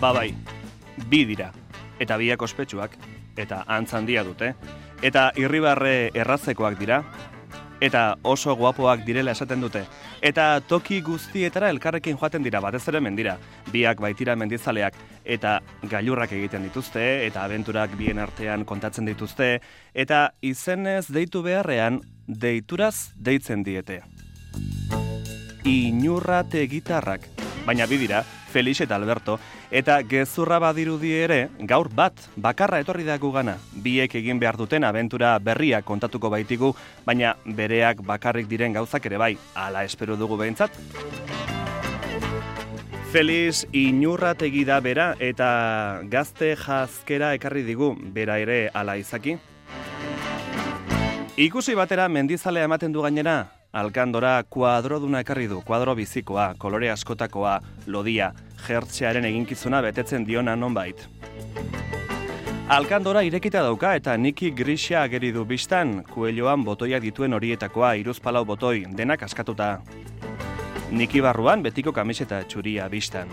Ba bai, bi dira, eta biak ospetsuak, eta antz handia dute, eta irribarre errazekoak dira, eta oso guapoak direla esaten dute. Eta toki guztietara elkarrekin joaten dira, batez ere mendira. Biak baitira mendizaleak eta gailurrak egiten dituzte, eta abenturak bien artean kontatzen dituzte, eta izenez deitu beharrean, deituraz deitzen diete. Inurrate gitarrak, baina bidira, Felix eta Alberto, eta gezurra badirudi ere, gaur bat, bakarra etorri da gugana. Biek egin behar duten abentura berriak kontatuko baitigu, baina bereak bakarrik diren gauzak ere bai, ala espero dugu behintzat. Feliz inurrategi da bera eta gazte jazkera ekarri digu, bera ere ala izaki. Ikusi batera mendizalea ematen du gainera, Alkandora kuadroduna ekarri du, kuadro bizikoa, kolore askotakoa, lodia, jertxearen eginkizuna betetzen diona nonbait. Alkandora irekita dauka eta niki grisia ageri du biztan, kuelioan botoiak dituen horietakoa, iruzpalau botoi, denak askatuta. Niki barruan betiko kamiseta txuria biztan.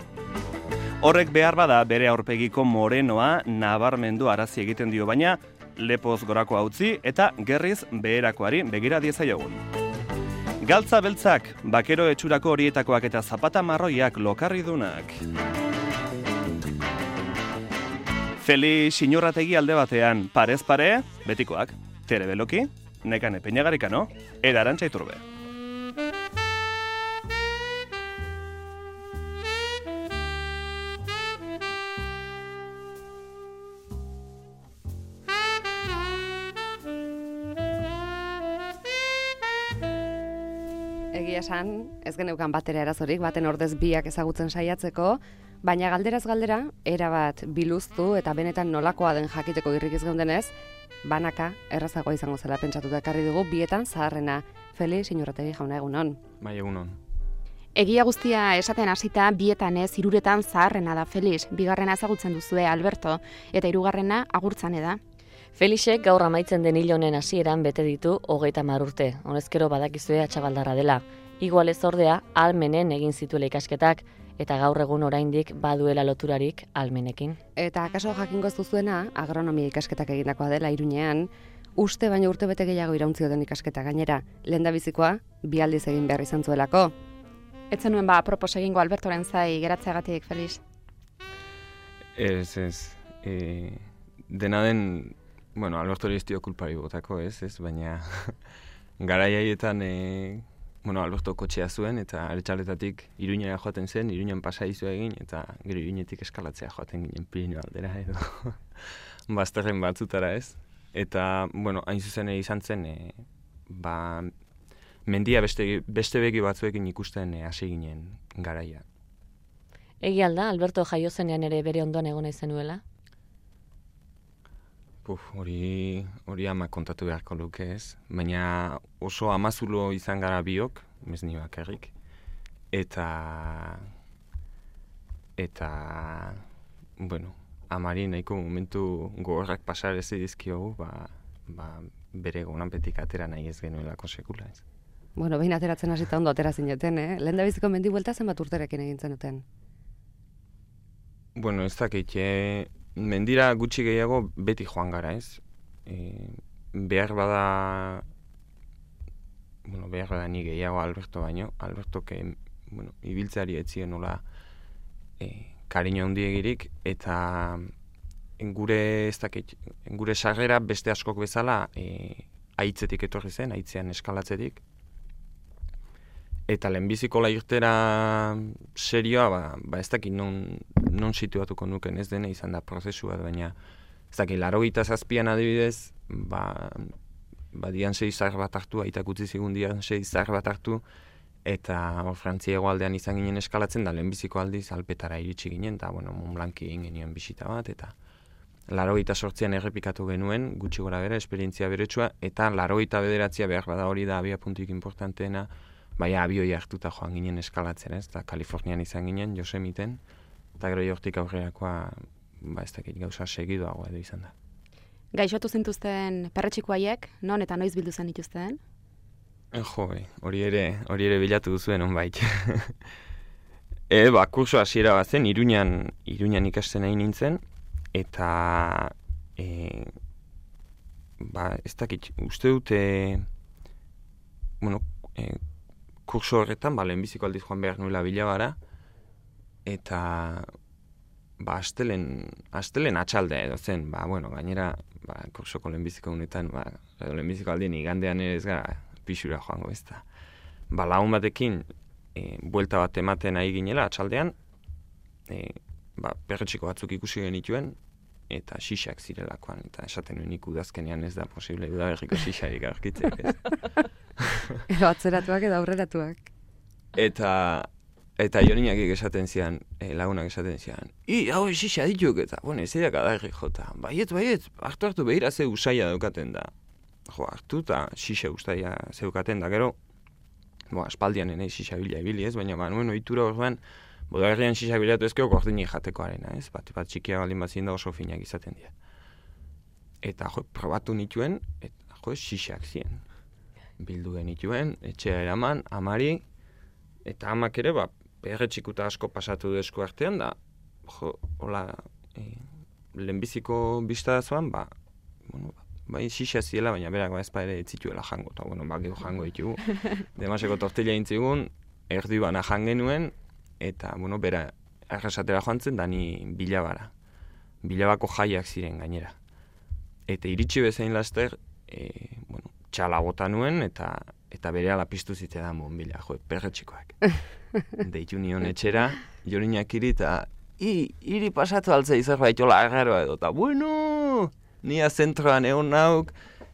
Horrek behar bada bere aurpegiko morenoa nabarmendu arazi egiten dio baina, lepoz gorako utzi eta gerriz beherakoari begira diezaiogun. Galtza beltzak, bakero etxurako horietakoak eta zapata marroiak lokarri dunak. Feli sinorrategi alde batean, parez pare, betikoak, tere beloki, nekane peinagarikano, edarantza iturbe. Egia esan, ez geneukan batera erazorik, baten ordez biak ezagutzen saiatzeko, baina galderaz galdera, erabat biluztu eta benetan nolakoa den jakiteko irrikiz geundenez, banaka errazagoa izango zela pentsatuta ekarri dugu, bietan zaharrena, Feli, sinurategi jauna egunon. Bai, egunon. Egia guztia esaten hasita bietan ez hiruretan zaharrena da Felix, bigarrena ezagutzen duzue Alberto eta hirugarrena agurtzane da. Felixek gaur amaitzen den hil honen hasieran bete ditu hogeita mar urte. Honezkero badakizue atxabaldarra dela. Igual ez ordea almenen egin zituela ikasketak eta gaur egun oraindik baduela loturarik almenekin. Eta akaso jakingo ez duzuena, agronomia ikasketak egindakoa dela iruñean, uste baina urte bete gehiago irauntzio den ikasketa gainera, lehen bizikoa, bi aldiz egin behar izan zuelako. Ez zenuen ba, apropos egingo Albertoren zai geratzeagatik, Felix? Ez, ez. E, dena den, bueno, Alberto ez dio kulpari botako, ez, ez, baina garai haietan, e, bueno, Alberto kotxea zuen, eta aretsaletatik iruñera joaten zen, iruñan pasa izu egin, eta gero iruñetik eskalatzea joaten ginen Pirineo aldera, edo bazterren batzutara, ez. Eta, bueno, hain zuzen izan zen, e, ba, mendia beste, beste begi batzuekin ikusten e, hasi ginen garaia. Egi alda, Alberto jaio zenean ere bere ondoan egon zenuela? Puf, hori, hori ama kontatu beharko luke ez, baina oso amazulo izan gara biok, ez ni bakarrik, eta, eta, bueno, amari nahiko momentu gogorrak pasar ez dizkiogu, ba, ba, bere gonanpetik atera nahi ez genuelako sekula ez. Bueno, behin ateratzen hasita ondo atera zineten, eh? Lehen da biziko mendi buelta zenbat urterekin egin zenuten? Bueno, ez dakit, eh, mendira gutxi gehiago beti joan gara, ez? E, behar bada bueno, behar bada ni gehiago Alberto baino, Alberto ke, bueno, ibiltzeari etzien nola e, kariño handiegirik eta gure ez dakit, gure sarrera beste askok bezala e, aitzetik etorri zen, aitzean eskalatzetik, Eta lehenbiziko irtera serioa, ba, ba ez dakit non, non situatuko nuken ez dena izan da prozesu bat, baina ez dakit, laro gita zazpian adibidez, ba, ba dian sei zahar bat hartu, aitak utzi zigun dian sei zahar bat hartu, eta hor frantziago aldean izan ginen eskalatzen, da lehenbiziko aldiz alpetara iritsi ginen, eta bueno, Montblanki egin genuen bisita bat, eta laro gita sortzean errepikatu genuen, gutxi gora bera, esperientzia beretsua, eta laro gita bederatzia behar bada hori da abia puntuik importanteena, bai abioi hartuta joan ginen eskalatzen ez, eta Kalifornian izan ginen, Josemiten, eta gero jortik aurrerakoa, ba ez dakit gauza segidoago edo izan da. Gaixotu zintuzten perretxiko haiek, non eta noiz bildu zen dituzten? Jo, bai, hori ere, hori ere bilatu duzuen honbait. E, ba, kurso hasiera bat zen, iruñan, iruñan ikasten nahi nintzen, eta, e, ba, ez dakit, uste dute, bueno, e, kurso horretan, ba, lehenbiziko aldiz joan behar nuela bilabara, eta, ba, astelen, astelen atxaldea edo zen, ba, bueno, gainera, ba, kursoko lehenbiziko unetan, ba, lehenbiziko aldien igandean ere ez gara pixura joango ez da. Ba, lagun batekin, e, buelta bat ematen ari ginela, atxaldean, e, ba, perretxiko batzuk ikusi genituen, eta xixak zirelakoan, eta esaten nuen ikudazkenean ez da posible, udaberriko xixarik aurkitzek ez. Edo atzeratuak edo aurreratuak. Eta, eta joninak esaten zian, e, lagunak esaten zian, i, hau xixa dituk, eta, bueno, ez edak adarri jota, baiet, baiet, hartu hartu behira ze usaila daukaten da. Jo, hartu eta xixa ustaia zeukaten da, gero, bo, espaldian enei xixa bila ibili ez, baina, ba, nuen oitura horrean, bodagarrian xixa bilatu ezkeo gordinik jatekoarena, ez, bat, bat txikia baldin bazien da oso finak izaten dira. Eta, jo, probatu nituen, eta, jo, xixak zien. Bildu genituen, etxea eraman, amari, eta amak ere, ba, perre txikuta asko pasatu du esku artean, da, jo, hola, e, lehenbiziko bizta zuan, ba, bueno, ba, bai xixa ziela, baina berak ba ezpa ere etzituela jango, eta bueno, ba, jango ditugu. Demaseko tortilla intzigun, erdi bana jangenuen, eta, bueno, bera, arrasatera joan zen, dani bilabara. Bilabako jaiak ziren gainera. Eta iritsi bezain laster, e, bueno, txala bota nuen, eta eta bere ala piztu zitea da mon bila, jo, perretxikoak. Deitu nion etxera, jorinak iri, eta i, iri pasatu altzea izar baitola agarroa edo, eta bueno, nia zentroan egon nauk,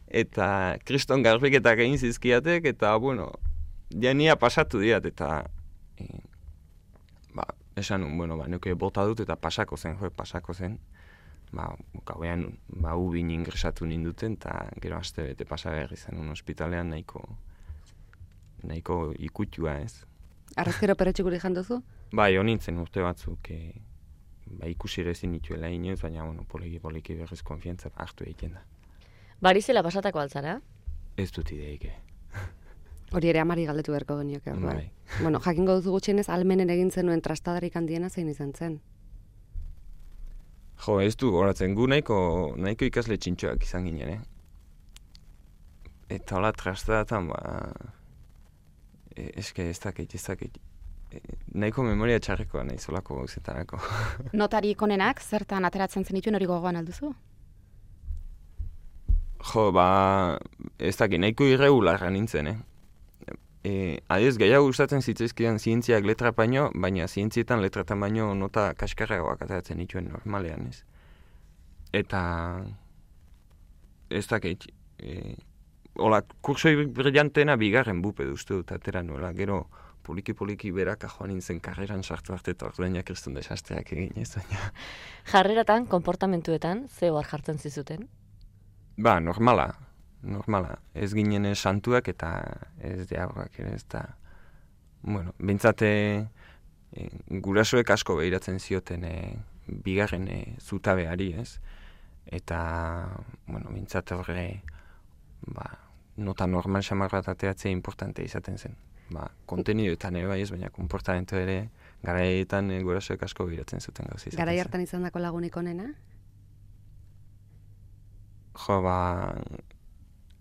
eta kriston garbiketak egin zizkiatek, eta bueno, ja nia pasatu diat, eta e, esan, bueno, ba, nuke bota dut, eta pasako zen, jo, pasako zen, ba, gauean, ba, ubin ingresatu ninduten, eta gero aste bete pasagarri zen un ospitalean nahiko, nahiko ikutua ez. Arrazkero peretxikuri janduzu? Bai, honintzen urte batzuk, e, ba, ikusi ere ezin nituela inoiz, baina, bueno, poliki poliki berriz konfiantza hartu egiten da. Barizela pasatako altzara? Ez dut ideik, eh. Hori ere amari galdetu beharko genioke. Bai. Bueno, jakingo duzu gutxienez almenen egin zenuen trastadarik handiena zein izan zen. Jo, ez du goratzen gu nahiko, nahiko ikasle txintxoak izan ginen, eh? Eta hola trastadatan, ba... E, eske ez dakit, ez dakit. E, nahiko memoria txarrekoa nahi zolako gauzetarako. Notarik onenak, zertan ateratzen zenituen hori gogoan alduzu? jo, ba... Ez dakit, nahiko irregularra nintzen, eh? E, adiez, gehiago gustatzen zitzaizkidan zientziak letra baino, baina zientzietan letratan baino nota kaskarragoak ateratzen dituen normalean, ez? Eta... Ez dakit, e, hola, kursoi brillantena bigarren bupe duzte dut atera nuela, gero poliki-poliki beraka joan nintzen karreran sartu arte eta orduainak kriston desastreak egin, ez baina... Jarreratan, konportamentuetan, ze ohar jartzen zizuten? Ba, normala, normala. Ez ginen santuak eta ez diagoak ere ez da... Bueno, bintzate e, gurasoek asko behiratzen zioten e, bigarren e, zutabeari, ez? Eta, bueno, bintzate horre, ba, nota normal xamar bat ateatzea importante izaten zen. Ba, kontenidoetan ere bai ez, baina komportamentu ere garaietan e, gurasoek asko behiratzen zuten gauzi izaten Garai hartan izan dako lagunik onena? Jo, ba,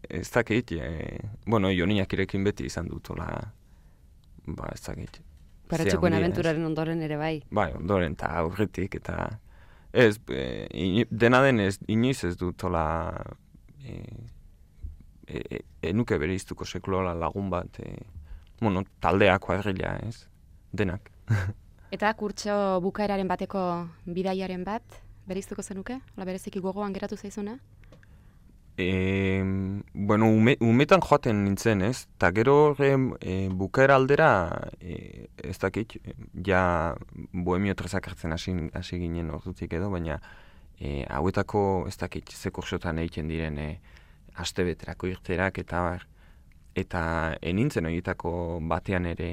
ez dakit, e, bueno, joniak irekin beti izan dutola, ba, ez dakit. Handia, abenturaren ondoren ere bai. Bai, ondoren, eta aurretik, eta ez, e, ini- dena den ez, inoiz ez dutola, e, e, e, enuke bere iztuko sekulola lagun bat, e, bueno, taldea kuadrilla, ez, denak. Eta kurtso bukaeraren bateko bidaiaren bat, bereiztuko zenuke? Ola bereziki gogoan geratu zaizuna? E, bueno, ume, umetan joaten nintzen, ez? Ta gero e, bukaera aldera, e, ez dakit, ja bohemio trezak hartzen hasi, hasi ginen ordutik edo, baina e, hauetako ez dakit ze kursotan egiten diren e, aste beterako irterak eta bar, eta enintzen horietako batean ere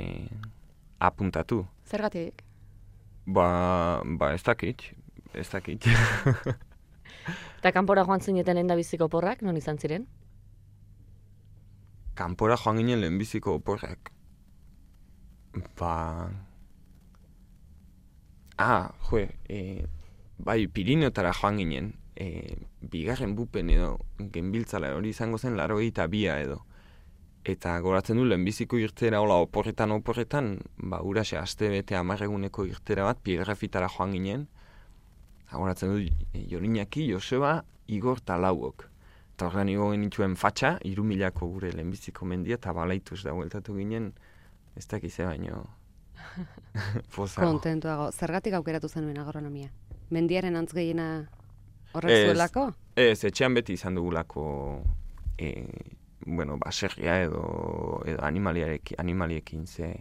apuntatu. Zergatik? Ba, ba ez dakit, ez dakit. Eta kanpora joan zineten lehen biziko porrak, non izan ziren? kanpora joan ginen lehenbiziko oporrak. Ba... Ah, jo, e, bai, Pirineotara joan ginen, e, bigarren bupen edo genbiltzala hori izango zen laro eta bia edo. Eta goratzen du lehenbiziko irtera hola oporretan oporretan, ba, urase aste bete amarreguneko irtera bat, piegrafitara joan ginen, goratzen du e, Jorinaki, Joseba, Igor eta Lauok. Eta horrean igo genituen fatxa, irumilako gure lehenbiziko mendia, eta balaituz da hueltatu ginen, ez dakize baino, pozago. Kontentuago. Zergatik aukeratu zenuen agronomia? Mendiaren antz gehiena horrek Ez. zuelako? Ez, etxean beti izan dugulako, e, bueno, baserria edo, edo animaliarekin, animaliekin ze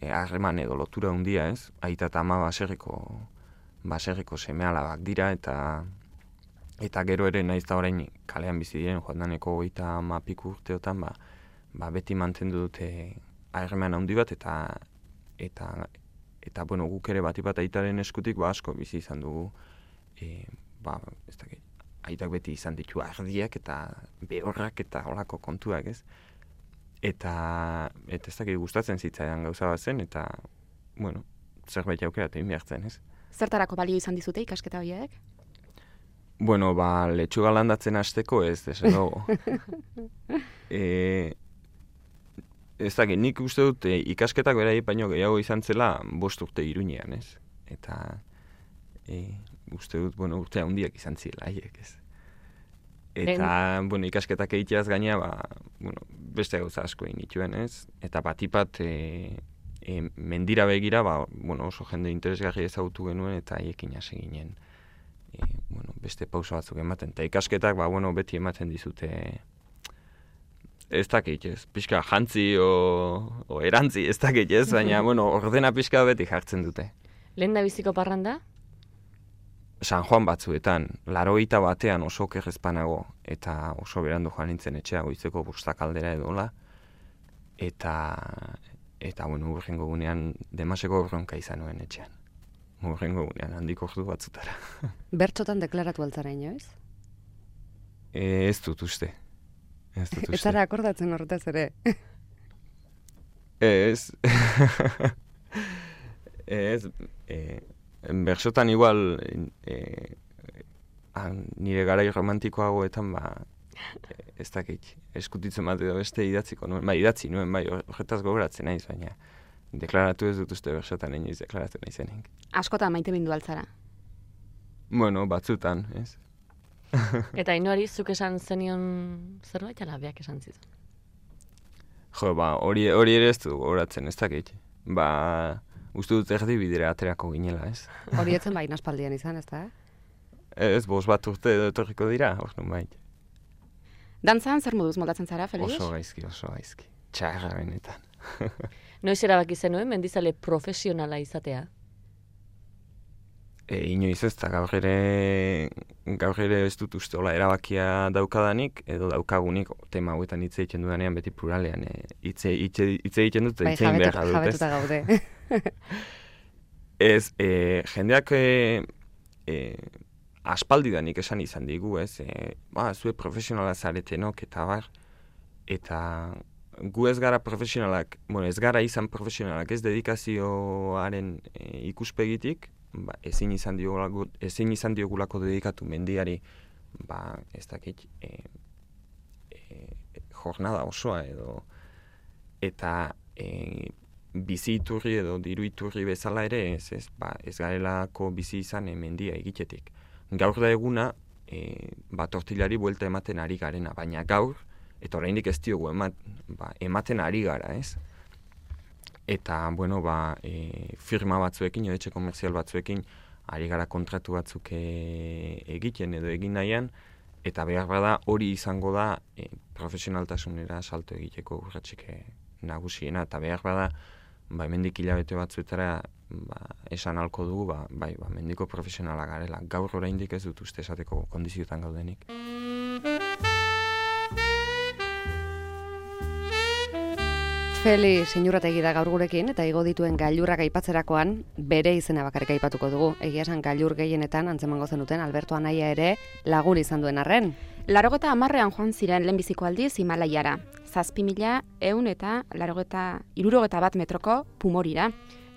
e, harreman edo lotura handia ez, aita eta ama baserriko, baserriko seme alabak dira, eta eta gero ere naiz da orain kalean bizi diren joan daneko goita ama piku urteotan, ba, ba beti mantendu dute harreman handi bat, eta eta eta bueno, guk ere bati bat aitaren eskutik ba asko bizi izan dugu e, ba, ez dakit, aitak beti izan ditu ardiak eta behorrak eta holako kontuak, ez? Eta, eta ez dakit gustatzen zitzaidan gauza bat zen, eta, bueno, zerbait aukeratu egin behar zen, ez? Zertarako balio izan dizute ikasketa horiek? Bueno, ba, letxuga landatzen hasteko ez, desde luego. e, ez dakit, nik uste dut e, ikasketak berai baino gehiago izan zela bost urte iruñean, ez? Eta e, uste dut, bueno, urte handiak izan zirela, haiek, ez? Eta, bueno, ikasketak egiteaz gaina, ba, bueno, beste gauza asko egin nituen, ez? Eta batipat, e, e, mendira begira, ba, bueno, oso jende interesgarri ezagutu genuen, eta haiekin hasi ginen, e, bueno, beste pauso batzuk ematen. Eta ikasketak, ba, bueno, beti ematen dizute, ez dakit, ez, pixka jantzi o, o erantzi, ez dakit, ez, baina, bueno, ordena pixka beti jartzen dute. Lehen da biziko parranda? San Juan batzuetan, laroita batean oso kerrezpanago, eta oso berandu joan nintzen etxea goizeko bustak aldera edola, eta, eta bueno, urrengo gunean, demaseko bronka izan nuen etxean. Urrengo gunean, handik ordu batzutara. Bertxotan deklaratu altzara inoiz? E, ez dut uste. Ez dut uste. Ez zara akordatzen horretaz ere. Ez. ez. E, bersotan igual e, an, nire garai romantikoagoetan ba ez dakit eskutitzen bat edo beste idatziko nuen, bai idatzi nuen, bai horretaz gogoratzen naiz, baina deklaratu ez dut uste bersotan inoiz deklaratu naizenik. Askotan maite bindu altzara. Bueno, batzutan, ez? Eta inoari zuk esan zenion zerbait ala beak esan zizun. Jo, ba, hori, hori ere ez du gogoratzen, ez dakit. Ba, uste dut erdi bidera aterako ginela, ez? Hori etzen baina aspaldian izan, ez da? Ez, bos bat urte edo etorriko dira, hor nun bai. Dantzan zer moduz moldatzen zara, Felix? Oso gaizki, oso gaizki. Txarra benetan. Noiz erabaki zenuen mendizale profesionala izatea? E, inoiz ez da, gaur ere, gaur ere ez dut uste hola erabakia daukadanik, edo daukagunik tema hauetan hitz egiten dudanean beti pluralean, e, hitz hitz hitz egiten dut, Bai, hitz egin behar jabetuta, dut, ez? jabetuta gaude. Ez, e, jendeak e, e, aspaldidanik esan izan digu, ez? E, ba, zue profesionala zaretenok eta bar, eta gu ez gara profesionalak, bueno, ez gara izan profesionalak, ez dedikazioaren e, ikuspegitik, ba, ezin izan diogulako, ezin izan diogulako dedikatu mendiari, ba, ez dakit, e, e, jornada osoa edo, eta e, bizi iturri edo diru iturri bezala ere, ez, ez, ba, ez garelako bizi izan mendia egitetik. Gaur da eguna, e, ba, tortilari buelta ematen ari garena, baina gaur, eta oraindik ez diogu emat, ba, ematen ari gara, ez? Eta, bueno, ba, e, firma batzuekin, edo etxe komerzial batzuekin, ari gara kontratu batzuk e, egiten edo egin nahian, eta behar bada hori izango da e, profesionaltasunera salto egiteko urratxik e, nagusiena, eta behar bada, ba, hemendik hilabete batzuetara ba, esan halko dugu, ba, bai, ba, mendiko profesionala garela. Gaur oraindik ez dut uste esateko kondiziotan gaudenik. Feli sinurrategi da gaur gurekin eta igo dituen gailurrak aipatzerakoan bere izena bakarrik aipatuko dugu. Egia esan gailur gehienetan antzemango zenuten Alberto Anaia ere lagun izan duen arren. Larogeta amarrean joan ziren lehenbiziko aldiz Himalaiara. Zazpi mila eun eta larogeta irurogeta bat metroko pumorira.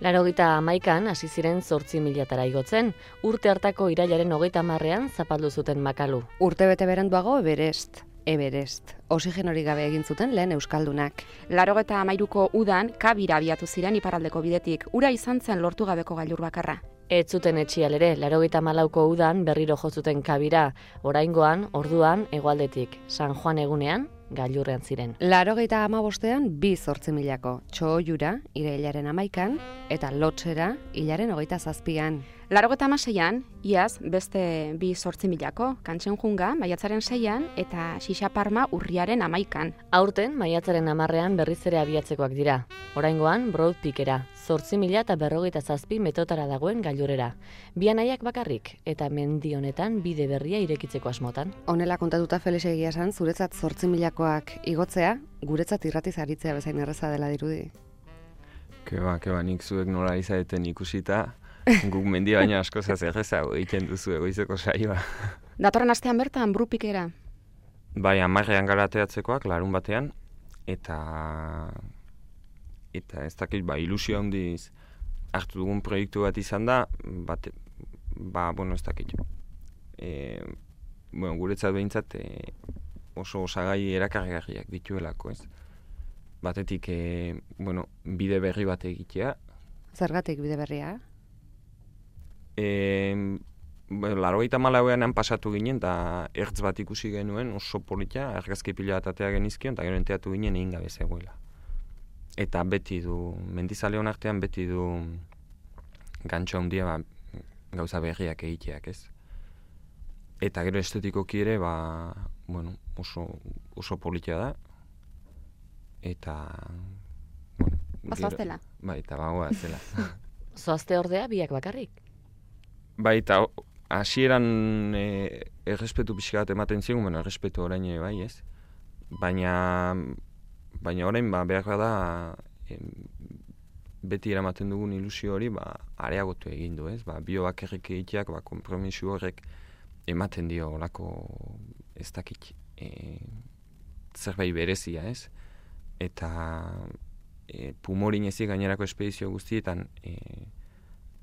Larogita amaikan hasi ziren zortzi milatara igotzen, urte hartako irailaren hogeita marrean zapaldu zuten makalu. Urte bete beranduago Everest, Everest. Oxigenori gabe egin zuten lehen Euskaldunak. Larogeta amairuko udan kabira abiatu ziren iparraldeko bidetik, ura izan zen lortu gabeko gailur bakarra. Ez zuten etxial ere, larogita malauko udan berriro jo zuten kabira, oraingoan, orduan, hegoaldetik, San Juan egunean, gailurrean ziren. Larogeita ama bostean, bi zortzi milako. Txoiura, irailaren amaikan, eta lotxera, hilaren hogeita zazpian. Larogeta amaseian, iaz, beste bi sortzi milako, kantxen junga, maiatzaren seian, eta xixaparma urriaren amaikan. Aurten, maiatzaren amarrean berriz ere abiatzekoak dira. Oraingoan, Broad Peakera, zortzi mila eta berrogeita zazpi metotara dagoen gailurera. Bianaiak bakarrik, eta mendi honetan bide berria irekitzeko asmotan. Honela kontatuta Felix egia esan, zuretzat zortzi milakoak igotzea, guretzat irratiz aritzea bezain erreza dela dirudi. Keba, keba, nik zuek nola izaeten ikusita, guk mendi baina asko zazerrezago egiten duzu egoizeko saioa. Datorren astean bertan, brupikera. Bai, amarrean garateatzekoak, larun batean, eta eta ez dakit, ba, ilusio handiz hartu dugun proiektu bat izan da, bat, ba, bueno, ez dakit. E, bueno, guretzat behintzat e, oso osagai erakargarriak dituelako, ez? Batetik, e, bueno, bide berri bat egitea. Zergatik bide berria? E, bueno, larogeita malauean pasatu ginen, eta ertz bat ikusi genuen oso polita, argazki pila bat atea genizkion, eta gero enteatu ginen egin gabe zegoela. Eta beti du, mendizale artean beti du gantxo handia ba, gauza berriak egiteak, ez? Eta gero estetikoki ere, ba, bueno, oso, oso politia da. Eta, bueno, Bazoaztela. Bai, eta bagoa zela. Zoazte ordea biak bakarrik. Bai, eta hasieran e, errespetu pixka bat ematen zigun, bueno, errespetu orain bai, ez? Baina, baina orain, ba, behar da, em, beti eramaten dugun ilusio hori, ba, areagotu egin du, ez? Ba, bio bakarrik egiteak, ba, kompromisu horrek ematen dio olako, ez dakit, e, zerbait berezia, ez? Eta e, pumorin ezik gainerako espedizio guztietan, e,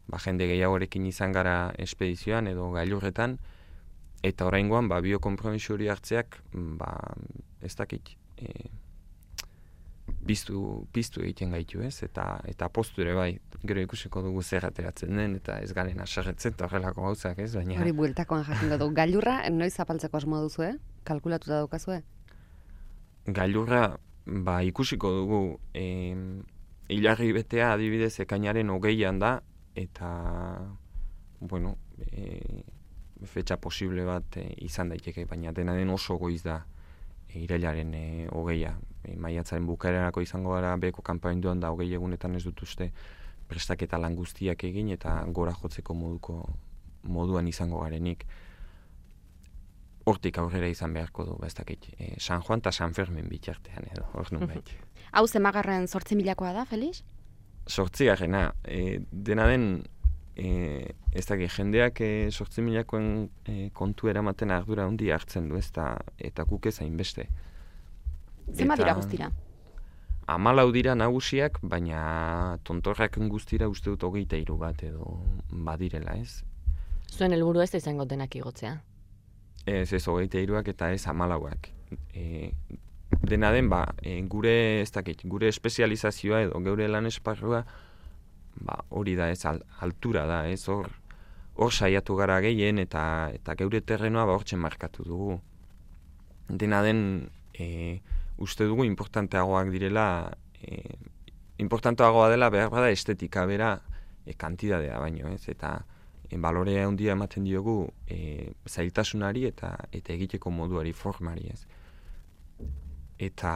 ba, jende gehiagorekin izan gara espedizioan edo gailurretan, eta oraingoan ba, biokompromisu hori hartzeak, ba, ez dakit, e, piztu, piztu egiten gaitu ez, eta, eta postu ere bai, gero ikusiko dugu zer ateratzen den, eta ez garen asarretzen eta horrelako gauzak ez, baina... Hori bueltakoan jakingo du. Gailurra, noiz zapaltzeko asmo duzu, eh? Kalkulatuta daukazue? gailurra ba, ikusiko dugu e, hilarri betea adibidez ekainaren hogeian da eta bueno e, fetxa posible bat e, izan daiteke baina dena den oso goiz da e, irailaren e, hogeia e, maiatzaren bukaerarako izango gara beko kanpainduan da hogei egunetan ez dut uste prestaketa lan guztiak egin eta gora jotzeko moduko moduan izango garenik hortik aurrera izan beharko du, ba, ez dakit, e, San Juan eta San Fermin bitartean edo, hor nun. Hau zemagarren sortzi milakoa da, Felix? Sortzigarrena, e, dena den, e, ez dakit, jendeak e, sortzi milakoen e, kontu eramaten ardura handi hartzen du, ez da, eta guk ez hainbeste. Zema dira guztira? Amalau dira nagusiak, baina tontorrak guztira uste dut hogeita hiru bat edo badirela, ez? Zuen helburu ez da izango denak igotzea. Ez ez hogeita hiruak eta ez amalauak. E, dena den, ba, e, gure, ez dakit, gure espezializazioa edo geure lan esparrua, ba, hori da ez, al, altura da, ez hor, hor saiatu gara gehien eta eta geure terrenoa ba hortzen markatu dugu. Dena den, e, uste dugu importanteagoak direla, e, importanteagoa dela behar bada estetika bera e, kantidadea baino, ez, eta e, balore handia ematen diogu e, zailtasunari eta eta egiteko moduari formari, ez. Eta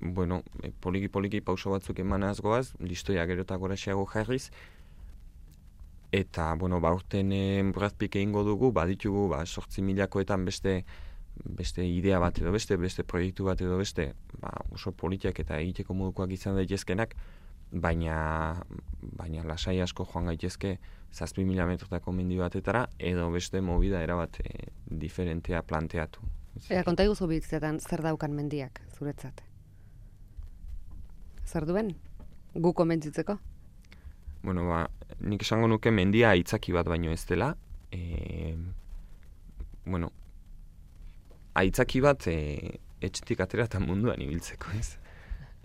bueno, e, poliki poliki pauso batzuk emanaz goaz, listoia gero eta goraxeago jarriz, eta, bueno, ba, urten e, Brad Pitt egingo dugu, baditugu, ba, sortzi milakoetan beste beste idea bat edo beste, beste proiektu bat edo beste, ba, oso politiak eta egiteko modukoak izan daitezkenak, baina, baina lasai asko joan gaitezke zazpi mila metrotako mendi batetara, edo beste movida erabat e, diferentea planteatu. Ea, konta iguzu bitzetan zer daukan mendiak, zuretzat? Zer duen? Gu konbentzitzeko? Bueno, ba, nik esango nuke mendia aitzaki bat baino ez dela. E, bueno, aitzaki bat e, etxetik atera eta munduan ibiltzeko, ez?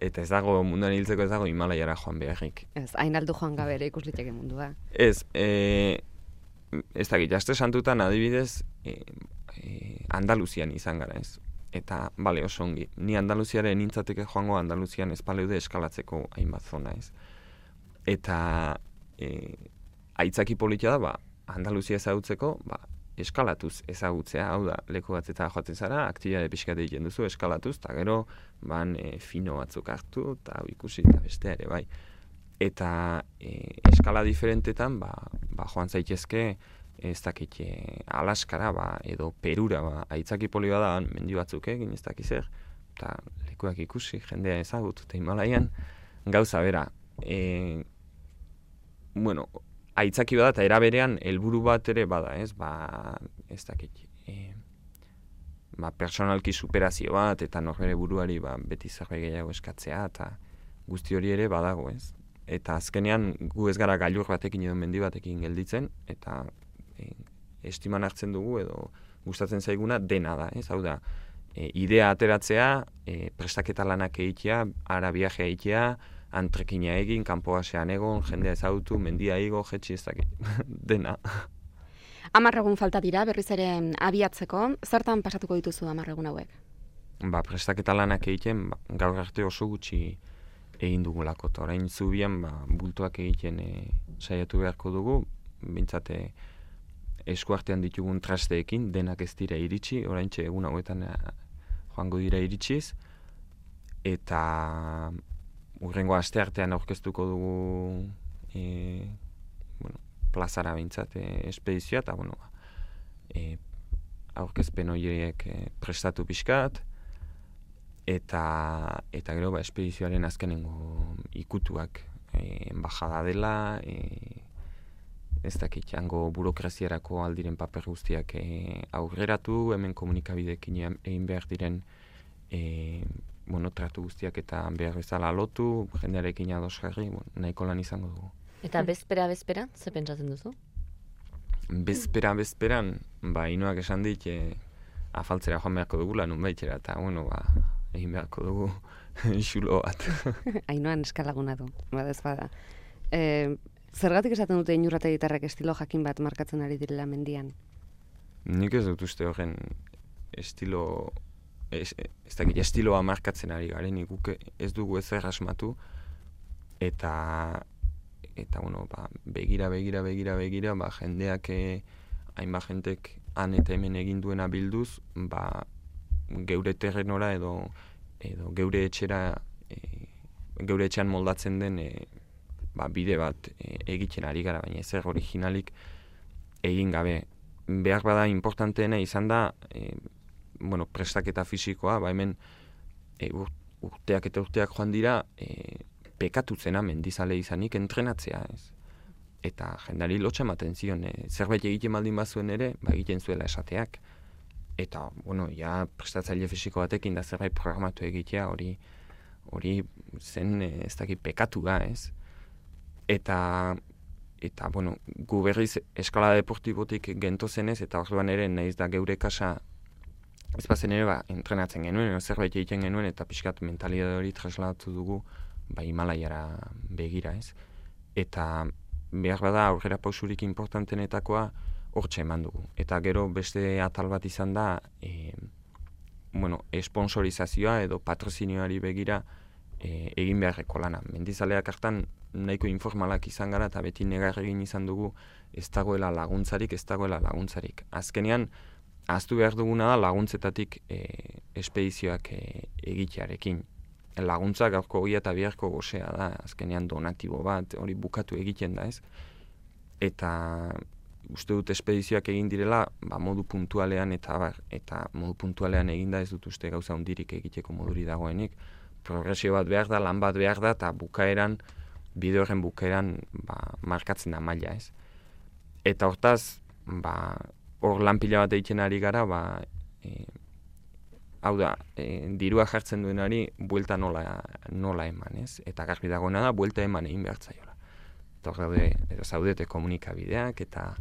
Eta ez dago munduan ibiltzeko ez dago Himalaiara joan beharrik. Ez, hain aldu joan gabe ere ikus liteke mundua. Ez, e, ez dakit, jaste santutan adibidez, e, e, Andaluzian izan gara, ez? Eta, bale, oso ongi, ni Andaluziaren nintzateke joango Andaluzian espaleude eskalatzeko hainbat zona, ez? Eta, e, aitzaki politia da, ba, Andaluzia ezagutzeko, ba, eskalatuz ezagutzea, hau da, leku batzeta joaten zara, aktibitate pixkat egiten duzu, eskalatuz, eta gero, ban, e, fino batzuk hartu, eta ikusi, eta beste ere, bai. Eta e, eskala diferentetan, ba, ba joan zaitezke, ez dakit, e, Alaskara, ba, edo Perura, ba, aitzaki poli bada, mendi batzuk egin, ez dakit zer, eta lekuak ikusi, jendea ezagut, eta Himalaian, gauza bera, e, bueno, aitzaki bada eta era berean helburu bat ere bada, ez? Ba, ez dakit. E, ba, personalki superazio bat eta norbere buruari ba, beti zerbait gehiago eskatzea eta guzti hori ere badago, ez? Eta azkenean gu ez gara gailur batekin edo mendi batekin gelditzen eta e, estiman hartzen dugu edo gustatzen zaiguna dena da, ez? Hau da, e, idea ateratzea, e, prestaketa lanak egitea, ara viaje egitea, antrekina egin, kanpoasean egon, jendea ezautu, mendia igo, jetxi ez dena. Amarregun falta dira, berriz ere abiatzeko, zertan pasatuko dituzu amarregun hauek? Ba, prestaketa lanak egiten, ba, gaur arte oso gutxi egin dugulako, eta orain zubian, ba, bultuak egiten e, saiatu beharko dugu, bintzate eskuartean ditugun trasteekin, denak ez dira iritsi, orain egun hauetan e, joango dira iritsiz, eta urrengo aste artean aurkeztuko dugu e, bueno, plazara bintzat e, espedizioa, eta bueno, e, aurkezpen horiek e, prestatu pixkat, eta, eta gero ba, espedizioaren azkenengo ikutuak e, embajada dela, e, ez dakit, jango burokraziarako aldiren paper guztiak e, aurreratu, hemen komunikabidekin egin behar diren e, bueno, tratu guztiak eta behar bezala lotu, jendearekin ados jarri, bueno, nahiko lan izango dugu. Eta bezpera, bezpera, ze pentsatzen duzu? Bezpera, bezperan, ba, inoak esan dit, e, afaltzera joan beharko dugu lan baitxera, eta, bueno, ba, egin beharko dugu xulo bat. Ainoan eskalaguna du, badez bada. E, zergatik esaten dute inurrate estilo jakin bat markatzen ari direla mendian? Nik ez dut uste horren estilo ez, ez dakit estiloa markatzen ari garen iguke ez dugu ez errasmatu eta eta bueno, ba, begira, begira, begira, begira, ba, jendeak eh, hainba jentek han eta hemen egin duena bilduz, ba, geure terrenora edo edo geure etxera e, geure etxean moldatzen den e, ba, bide bat e, egiten ari gara, baina ezer originalik egin gabe. Behar bada importanteena izan da, e, bueno, prestaketa fisikoa, ba hemen e, urteak eta urteak joan dira, e, pekatu zena mendizale izanik entrenatzea, ez. Eta jendari lotxa ematen zion, e, zerbait egiten baldin bazuen ere, ba egiten zuela esateak. Eta, bueno, ja prestatzaile fisiko batekin da zerbait programatu egitea, hori hori zen e, ez dakit pekatu da, ez. Eta, eta bueno, gu berriz eskala deportibotik gento zenez, eta orduan ere naiz da geure kasa ez bazen ere ba, entrenatzen genuen, zerbait egiten genuen, eta pixkat mentalidade hori trasladatu dugu ba, Himalaiara begira, ez? Eta behar bada aurrera pausurik importantenetakoa hortxe eman dugu. Eta gero beste atal bat izan da, e, bueno, esponsorizazioa edo patrozinioari begira e, egin beharreko lana. Mendizaleak hartan nahiko informalak izan gara eta beti negar egin izan dugu ez dagoela laguntzarik, ez dagoela laguntzarik. Azkenean, Aztu behar duguna da laguntzetatik e, espedizioak e, egitearekin. Laguntzak gaurko gila eta biharko gozea da, azkenean donatibo bat, hori bukatu egiten da ez. Eta uste dut espedizioak egin direla, ba, modu puntualean eta bar, eta modu puntualean egin da ez dut uste gauza hundirik egiteko moduri dagoenik. Progresio bat behar da, lan bat behar da, eta bukaeran, bide horren bukaeran, ba, markatzen da maila ez. Eta hortaz, ba, hor lan pila bat egiten ari gara, ba, e, hau da, e, dirua jartzen duenari buelta nola, nola eman, ez? Eta garbi dagoena da, buelta eman egin behar zaiola. daude, edo zaudete komunikabideak, eta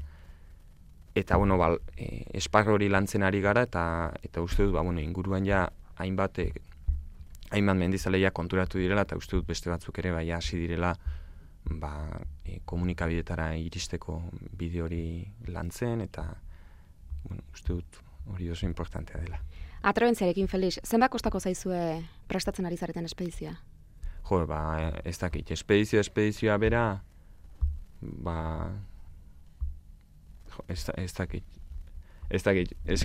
eta bueno, bal, e, esparro hori lantzen ari gara, eta eta uste dut, ba, bueno, inguruan ja hainbat, e, hainbat mendizaleia konturatu direla, eta uste dut beste batzuk ere bai hasi direla, ba, e, komunikabidetara iristeko bideo hori lantzen, eta bueno, uste dut hori oso importantea dela. Atrabentziarekin, Felix, zenbat kostako zaizue prestatzen ari zareten espedizia? Jo, ba, ez dakit, espedizio, espedizioa bera, ba, jo, ez, ez dakit, ez dakit, ez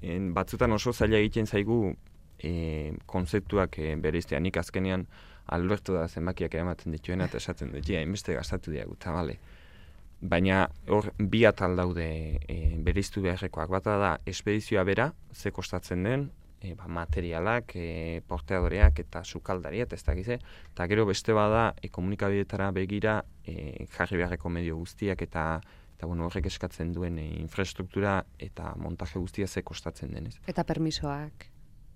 en, batzutan oso zaila egiten zaigu e, konzeptuak e, bere nik azkenean albertu da zenbakiak ematen dituena eta esaten dut, ja, inbeste gastatu diagu, eta bale. Baina hor bi atal daude e, beriztu beharrekoak. Bata da, espedizioa bera, ze kostatzen den, e, ba, materialak, e, porteadoreak eta sukaldaria, eta ez da gize. Eta gero beste bada, e, komunikabideetara begira e, jarri beharreko medio guztiak eta eta bueno, horrek eskatzen duen e, infrastruktura eta montaje guztia ze kostatzen denez. Eta permisoak.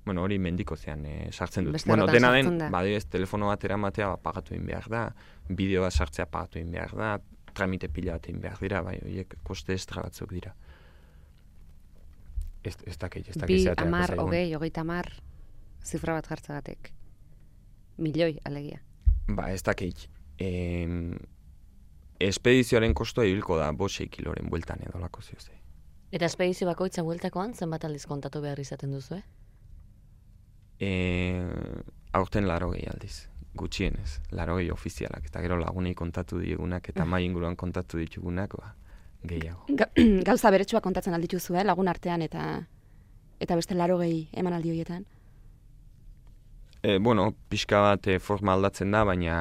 Bueno, hori mendiko zean e, sartzen dut. bueno, dena den, badioz, telefono bat eramatea ba, pagatu egin behar da, bideoa sartzea pagatu egin behar da, tramite pila bat egin behar dira, bai, horiek koste estra batzuk dira. Ez, ez dakit, ez dakit. Bi, amar, hogei, hogei tamar, zifra bat jartzagatek. Milioi, alegia. Ba, ez dakit. E, espedizioaren kostoa ibilko da, bosei kiloren bueltan edo lako zioze. Eta espedizio bakoitza bueltakoan, zenbat aldiz kontatu behar izaten duzu, eh? E, aurten laro gehi aldiz gutxienez, laroi ofizialak, eta gero lagunei kontatu diegunak, eta mai inguruan kontatu ditugunak, ba, gehiago. Ga, gauza beretsua kontatzen alditu eh, lagun artean, eta eta beste laro gehi eman aldi horietan? E, bueno, pixka bat e, forma aldatzen da, baina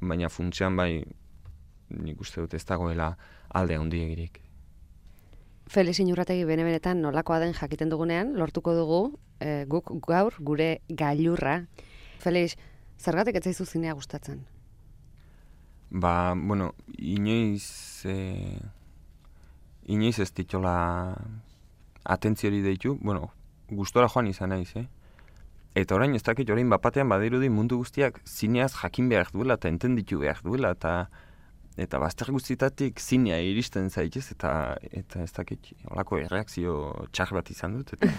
baina funtzean bai nik uste dut ez dagoela alde handi egirik. Felix Inurrategi bene benetan nolakoa den jakiten dugunean, lortuko dugu e, guk gaur gure gailurra. Felix, Zergatik ez zaizu zinea gustatzen? Ba, bueno, inoiz e, inoiz ez ditola atentziori deitu, bueno, gustora joan izan naiz, eh? Eta orain ez dakit orain bapatean badirudi mundu guztiak zineaz jakin behar duela eta entenditu behar duela eta eta bazter guztietatik zinea iristen zaitez, eta eta ez dakit, olako erreakzio txar bat izan dut. Eta...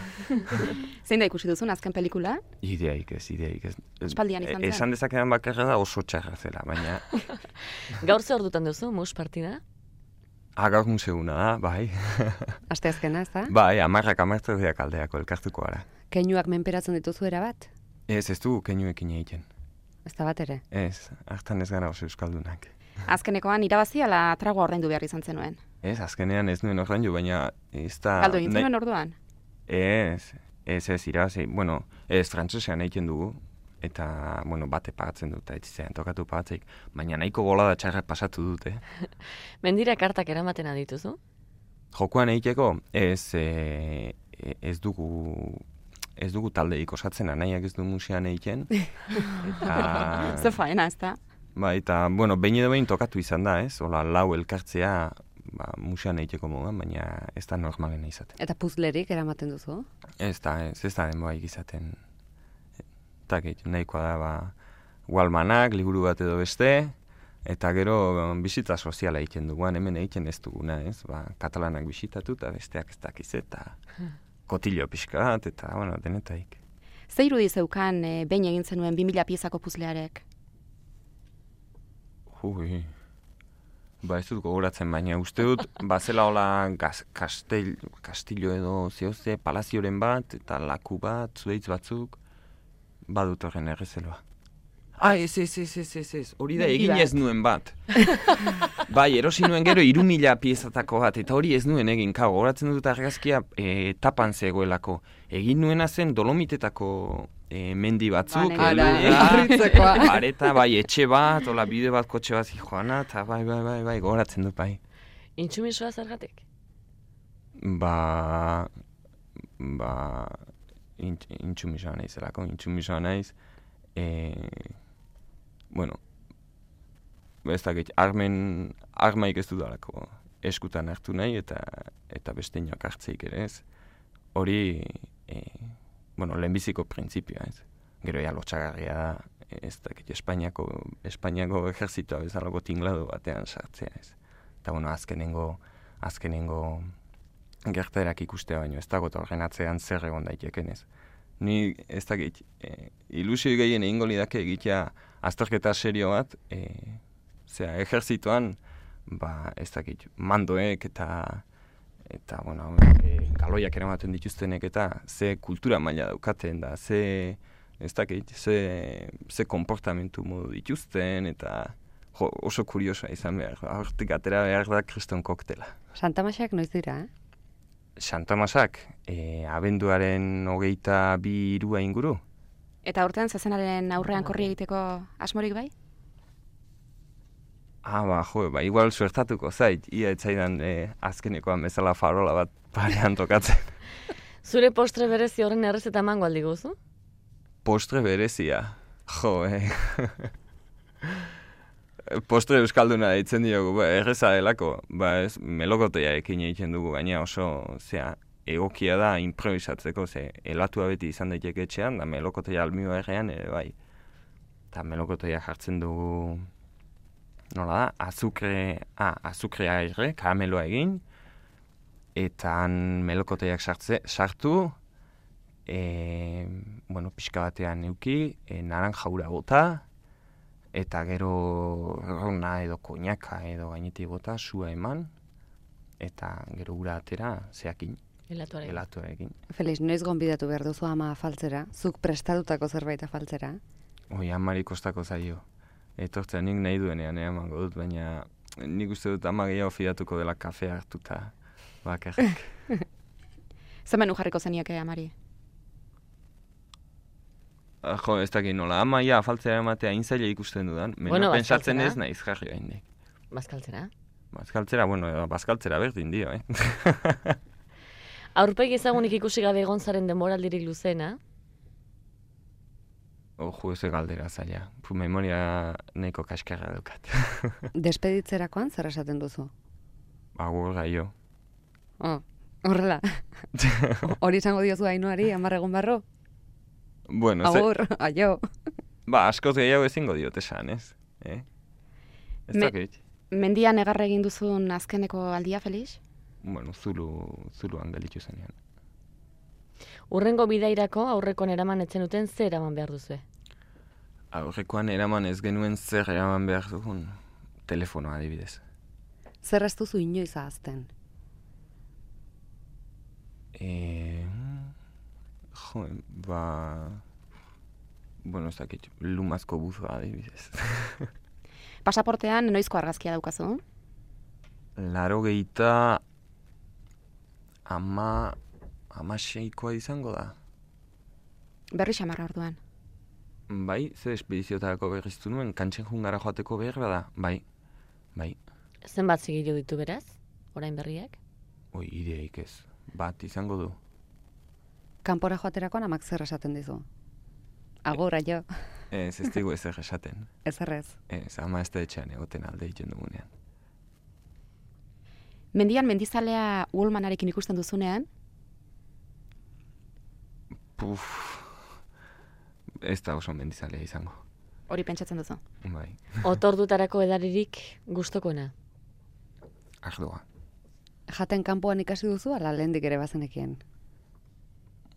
Zein da ikusi duzun azken pelikula? Ideaik ez, ideaik ez. Espaldian izan zen? Esan dezakean bakarra da oso txarra zela, baina... Gaur ze ordutan duzu, mus partida? Ha, ah, gaur museguna da, bai. Aste azkena, ez da? Bai, amarrak amartu diak aldeako elkartuko gara. Keinuak menperatzen dituzu erabat? Ez, ez du keinuekin egiten. Ez da bat ere? Ez, hartan ez gara oso euskaldunak. Azkenekoan irabazi ala trago ordaindu behar izan zenuen? Ez, azkenean ez nuen ordaindu, baina ez da... Galdu egin zenuen orduan? Ez, ez ez irabazi, bueno, ez frantzesean egiten dugu, eta, bueno, bate pagatzen dut, eta zean tokatu pagatzeik, baina nahiko gola da txarrak pasatu dute. Mendira kartak eramaten adituzu? Jokoan egiteko, ez, e, ez dugu ez dugu talde ikosatzen nahiak ez du musean egiten. Eta... Zer faena, ez da? Ba, eta, bueno, behin edo behin tokatu izan da, ez? Ola, lau elkartzea, ba, musean egiteko moduan, baina ez da normalen izaten. Eta puzlerik eramaten duzu? Ez da, ez, ez da denboa izaten. Eta, nahikoa da, ba, gualmanak, liburu bat edo beste, eta gero bizitza soziala egiten duguan, hemen egiten ez duguna, ez? Ba, katalanak bisitatu, eta besteak ez dakiz, eta kotillo pixka bat, eta, bueno, denetaik. Zeiru dizeukan, e, behin egin zenuen 2000 piezako puzlearek? Ui, ba ez dut gogoratzen, baina uste dut, bazela hola gaz, kastel, kastillo edo zehozte, palazioren bat, eta laku bat, zueitz batzuk, badut horren errezeloa. Ah, ez, ez, ez, ez, ez, ez, hori da, egin ez nuen bat. bai, erosi nuen gero, iru mila piezatako bat, eta hori ez nuen egin, kau, horatzen dut argazkia e, tapan zegoelako. Egin nuena zen dolomitetako e, mendi batzuk, Bareta, bai, etxe bat, ola bide bat, kotxe bat joana, eta bai, bai, bai, bai, goratzen dut, bai. Intsumisoa zergatik? Ba, ba, intsumisoa nahiz, zelako, intsumisoa nahiz, eh, bueno, ez dakit, armen, armaik ez dudalako eskutan hartu nahi, eta eta beste hartzeik ere ez. Hori, e, bueno, lehenbiziko printzipioa ez. gero ja lotxagarria da, ez dakit, Espainiako, Espainiako ejerzitoa bezalako tinglado batean sartzea, ez. Eta, bueno, azkenengo, azkenengo gerterak ikustea baino, ez dago horren atzean zer egon daiteken, ez. Ni, ez dakit, e, ilusio gehien egingo lidake egitea azterketa serio bat, e, zera, ejerzitoan, ba, ez dakit, mandoek eta eta, bueno, e, galoiak eramaten dituztenek eta ze kultura maila daukaten da, ze, ez dakit, ze, ze komportamentu modu dituzten eta jo, oso kuriosoa izan behar, hortik atera behar da kriston koktela. Santa Masak noiz dira, eh? Santa Masak, e, abenduaren hogeita bi irua inguru. Eta urtean zezenaren aurrean korri egiteko asmorik bai? Ah, ba, jo, ba, igual suertatuko zait, ia etzaidan e, azkenekoan bezala farola bat parean tokatzen. Zure postre berezi horren errezeta mango aldi guzu? Postre berezia, jo, eh. postre euskalduna ditzen diogu, ba, erreza delako, ba, ez, melokotea ekin egiten dugu, gaina oso, zea, egokia da improvisatzeko, ze, elatua beti izan daiteke etxean, da melokotea almio errean, ere bai. Eta melokotea jartzen dugu nola da, azukre, ah, azukre aire, karameloa egin, eta han melokoteak sartze, sartu, e, bueno, pixka batean neuki, e, naran jaura bota, eta gero rona edo koinaka edo gainetik bota, sua eman, eta gero ura atera, zeakin. Elatu egin. Feliz, noiz gonbidatu behar duzu ama afaltzera? Zuk prestatutako zerbait afaltzera? Oi, amari kostako zaio etortzea nik nahi duenean emango dut, baina nik uste dut ama gehiago fidatuko dela kafe hartuta bakarrik. Zer menu jarriko zeniak amari? Ah, jo, ez dakit nola, ama ja afaltzea ematea inzaila ikusten dudan, menu bueno, pensatzen ez naiz jarri hain Bazkaltzera? Bazkaltzera, bueno, bazkaltzera berdin dio, eh? Aurpegi ezagunik ikusi gabe egon zaren demoraldirik luzena, Ojo, ez galdera zaila. Pu memoria nahiko kaskarra dukat. Despeditzerakoan zer esaten duzu? Agur gaio. Oh, horrela. Hori izango diozu hainoari, amar egun barro? Bueno, Agur, ze... aio. Ba, askoz gehiago ezingo diote esan, ez? Eh? Ez Me, Mendian egarra egin duzun azkeneko aldia, Felix? Bueno, zulu, zuluan gelitzu zenean. Urrengo bidairako aurrekoan eraman etzen duten zer eraman behar duzu? Aurrekoan eraman ez genuen zer eraman behar dugun telefonoa adibidez. Zer ez duzu inoiz ahazten? E... Jo, ba... Bueno, ez dakit, lumazko buzua adibidez. Pasaportean noizko argazkia daukazu? Laro gehita ama amaseikoa izango da. Berri xamarra orduan. Bai, ze espediziotarako berriztu nuen, kantxen jungara joateko behar da, bai, bai. Zenbat zigilu ditu beraz, orain berriak? Oi, ideaik ez, bat izango du. Kanpora joaterakoan amak zer esaten dizu? Agora jo. Ez, ez digu ez esaten. Ez errez. Ez, ama ez da etxean egoten alde egiten dugunean. Mendian mendizalea Uolmanarekin ikusten duzunean, Puf, ez da oso mendizalea izango. Hori pentsatzen duzu? Bai. Otordutarako edaririk gustokona. Ardoa. Jaten kanpoan ikasi duzu, ala lehendik ere bazenekien?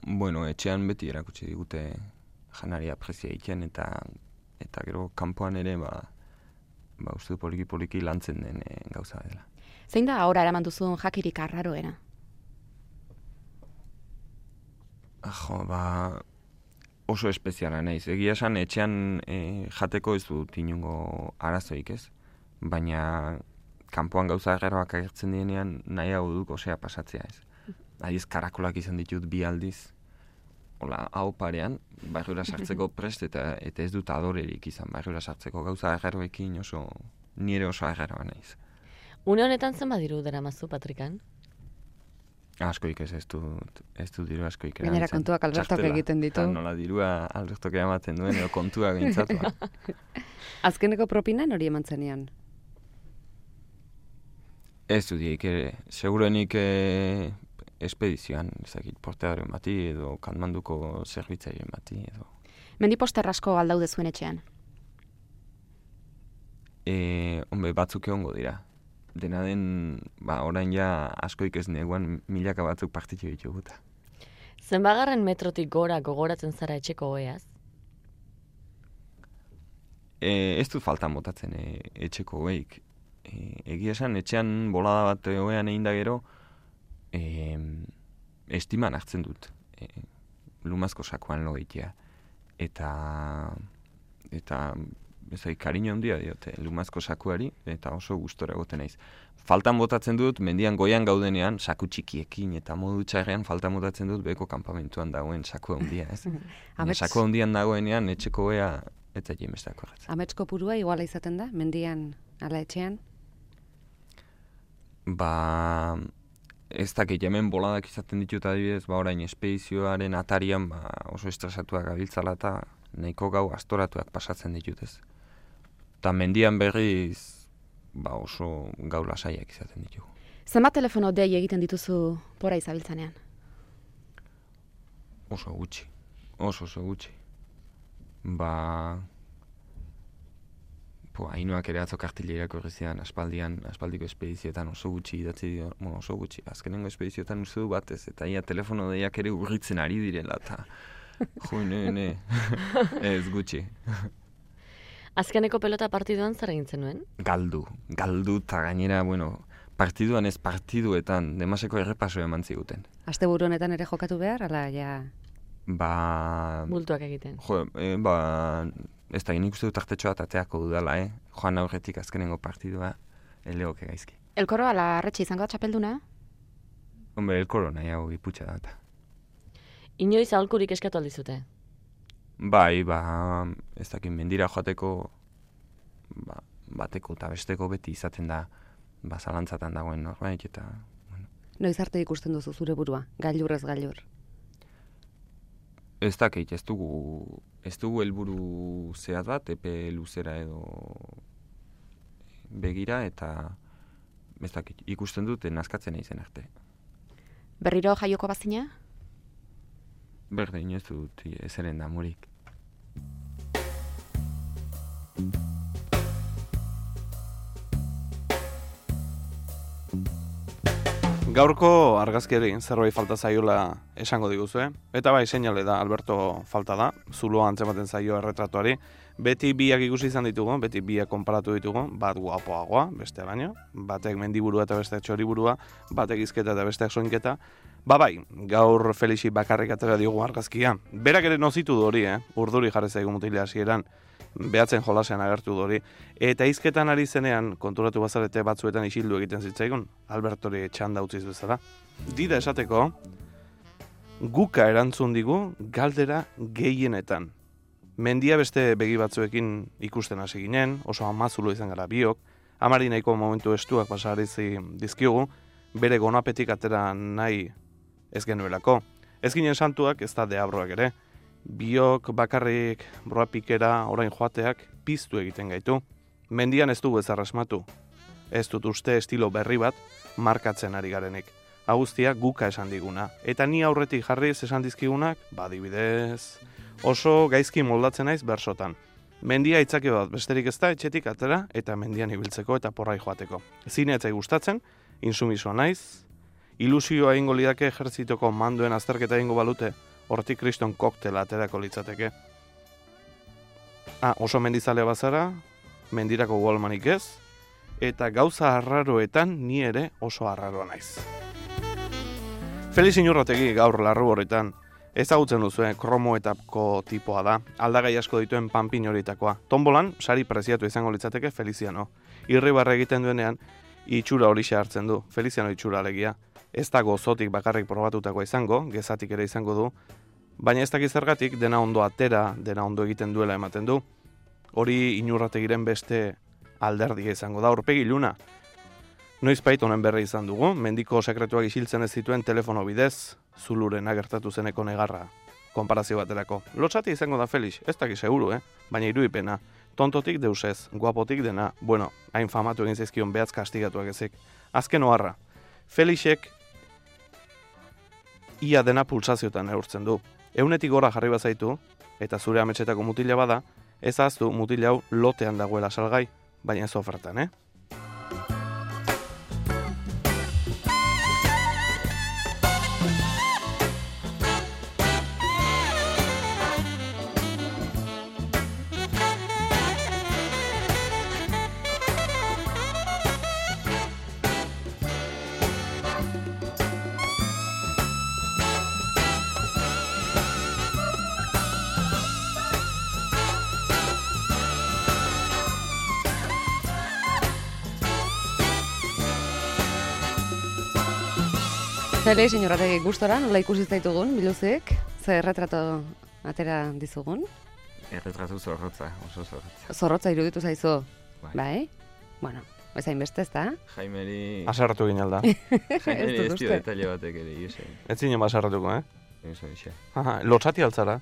Bueno, etxean beti erakutsi digute janaria prezia egiten eta eta gero kanpoan ere ba, ba uste poliki poliki lantzen den e, gauza dela. Zein da ahora eraman duzun jakirik arraroena? Jo, ba, oso espeziala naiz. Egia esan, etxean e, jateko ez du tinungo arazoik ez. Baina, kanpoan gauza agerroak agertzen dienean, nahi hau duk osea pasatzea ez. Adiz, karakolak izan ditut bi aldiz. Ola, hau parean, barrura sartzeko prest eta, eta ez dut adorerik izan barrura sartzeko gauza agerroekin oso nire oso agerroa naiz. Une honetan zen badiru dara mazu, Patrikan? Askoik ez, ez dut, ez dut diru askoik erabiltzen. Gainera kontuak albertok egiten ditu. Eta nola dirua albertok ematen duen, edo kontua gintzatua. Azkeneko propina hori eman zenian? Ez du diek, ere, segurenik eh, espedizioan, ezakit, portearen bati, edo kanmanduko zerbitzaren bati, edo... Mendi poster asko aldaude zuen etxean. E, hombre, batzuk egongo dira. Dena den, ba, orain ja askoik ez neguan milaka batzuk partitu dituguta. Zenbagarren metrotik gora gogoratzen zara etxeko oeaz? E, ez dut faltan botatzen e, etxeko hoeik. E, egia esan, etxean bolada bat oean egin da gero, e, estiman hartzen dut. E, lumazko sakoan lo egitea. Eta, eta, ezai, kariño handia diote, lumazko sakuari, eta oso gustora egoten naiz. Faltan botatzen dut, mendian goian gaudenean, saku txikiekin eta modu txarrean faltan botatzen dut beko kanpamentuan dagoen saku handia, ez? Amets, Saku handian dagoenean, etxeko ea, eta jemestako erratzen. ametsko purua iguala izaten da, mendian ala etxean. Ba, ez dakit hemen boladak izaten ditut adibidez, ba orain espedizioaren atarian ba, oso estresatuak gabiltzala eta nahiko gau astoratuak pasatzen ditut ez. Eta mendian berriz ba oso gau lasaiak izaten ditugu. Zenbat telefono dei egiten dituzu pora izabiltzanean? Oso gutxi, oso oso gutxi. Ba, po, hainoak ere atzo kartilerako zidan aspaldian, aspaldiko espedizioetan oso gutxi idatzi dio, bueno, oso gutxi, azkenengo espedizioetan uste du batez, eta ia telefono deiak ere urritzen ari direla, eta jo, ne, ne, ez gutxi. Azkeneko pelota partiduan zer egin zenuen? Galdu, galdu, eta gainera, bueno, partiduan ez partiduetan, demaseko errepaso eman ziguten. Asteburu honetan ere jokatu behar, ala ja... Ba, Bultuak egiten. Jo, e, ba, ez da, nik uste dut artetxoa tateako dudala, eh? Joan aurretik azkenengo partidua, eleoke gaizki. Elkoro ala arretxe izango da txapelduna? Hombre, elkoro nahiago iputxa da. eta. Inoiz aholkurik eskatu aldizute. Bai, ba, ez dakit mendira joateko, ba, bateko eta besteko beti izaten da, ba, zalantzatan dagoen norbait, eta, Noiz arte ikusten duzu zure burua, gailurrez gailur. Ez dakit, ez dugu, ez dugu helburu zehat bat, epe luzera edo begira, eta, ez dakit, ikusten dut, nazkatzen izen arte. Berriro jaioko bazina? Berdin ez dut ezeren damurik. Gaurko argazkiari zerbait falta zaiola esango diguzu, eh? Eta bai, seinale da, Alberto falta da, zuloa antzematen zaio erretratuari. Beti biak ikusi izan ditugu, beti biak konparatu ditugu, bat guapoagoa, beste baino, batek mendiburua eta besteak txoriburua, batek izketa eta besteak soinketa. Ba bai, gaur Felixi bakarrik atera diogu argazkia. Berak ere nozitu du hori, eh? Urduri jarri zaigu mutile hasieran behatzen jolasean agertu du hori. Eta izketan ari zenean, konturatu bazarete batzuetan isildu egiten zitzaigun, Albertori txanda utziz bezala. Dida esateko, guka erantzun digu galdera gehienetan. Mendia beste begi batzuekin ikusten hasi ginen, oso amazulo izan gara biok, amari nahiko momentu estuak pasarizi dizkiogu, bere gonapetik atera nahi ez genuelako. Ez ginen santuak, ez da deabroak ere, biok bakarrik broapikera orain joateak piztu egiten gaitu. Mendian ez dugu ezar asmatu. Ez dut uste estilo berri bat markatzen ari garenik. Agustia guka esan diguna. Eta ni aurretik jarriz esan dizkigunak, badibidez, oso gaizki moldatzen naiz bersotan. Mendia itzake bat besterik ez da etxetik atera eta mendian ibiltzeko eta porrai joateko. Zine etzai gustatzen, insumisoa naiz, ilusioa egingo lidake ejertzitoko manduen azterketa egingo balute, hortik kriston koktela aterako litzateke. Ah, oso mendizale bazara, mendirako golmanik ez, eta gauza arraroetan ni ere oso arraroa naiz. Feliz inurrategi gaur larru horretan, ezagutzen duzu, kromoetako tipoa da, aldagai asko dituen panpin horietakoa. Tombolan, sari preziatu izango litzateke Feliziano. Irribarre egiten duenean, itxura hori hartzen du, Feliziano itxura alegia. Ez da gozotik bakarrik probatutakoa izango, gezatik ere izango du, baina ez dakiz zergatik dena ondo atera, dena ondo egiten duela ematen du. Hori inurrategiren beste alderdia izango da, aurpegi luna. Noiz honen berri izan dugu, mendiko sekretuak isiltzen ez zituen telefono bidez, zuluren agertatu zeneko negarra, konparazio baterako. Lotsati izango da Felix, ez dakiz seguru, eh? baina irudipena. Tontotik deusez, guapotik dena, bueno, hain famatu egin zaizkion behatz kastigatuak ezik. Azken oharra, Felixek ia dena pulsaziotan neurtzen du. Eunetik gora jarri bazaitu, eta zure ametsetako mutila bada, ez ahaztu mutil hau lotean dagoela salgai, baina ez ofertan, eh? Felix, inorategi gustora, nola ikusi zaitugun, biluzik, ze erretrato atera dizugun. Erretratu zorrotza, oso zorrotza. Zorrotza iruditu zaizu, Bai. bai? Bueno, ez hainbeste ez da? Jaimeri... Asarratu ginen da. Jaimeri Ez dio uste. detalle batek ere, Jose. Ez zinen basarratuko, eh? Ixe. Aha, lotsati altzara.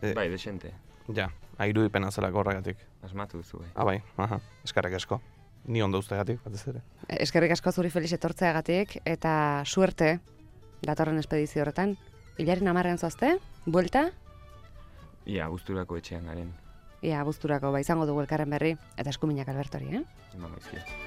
Eh, Bai, desente. Ja, irudipena zelako horregatik. Asmatu duzu, bai. Ah, bai, aha, eskarek asko. Ni ondo ustegatik, batez ere. Eskerrik asko zuri Felix etortzeagatik eta suerte datorren espedizio horretan. Hilaren amarrean zoazte, buelta, Ia, gusturako etxean garen. ia abuzturako ba izango dugu elkarren berri, eta eskuminak Albertori, eh? Izkiet.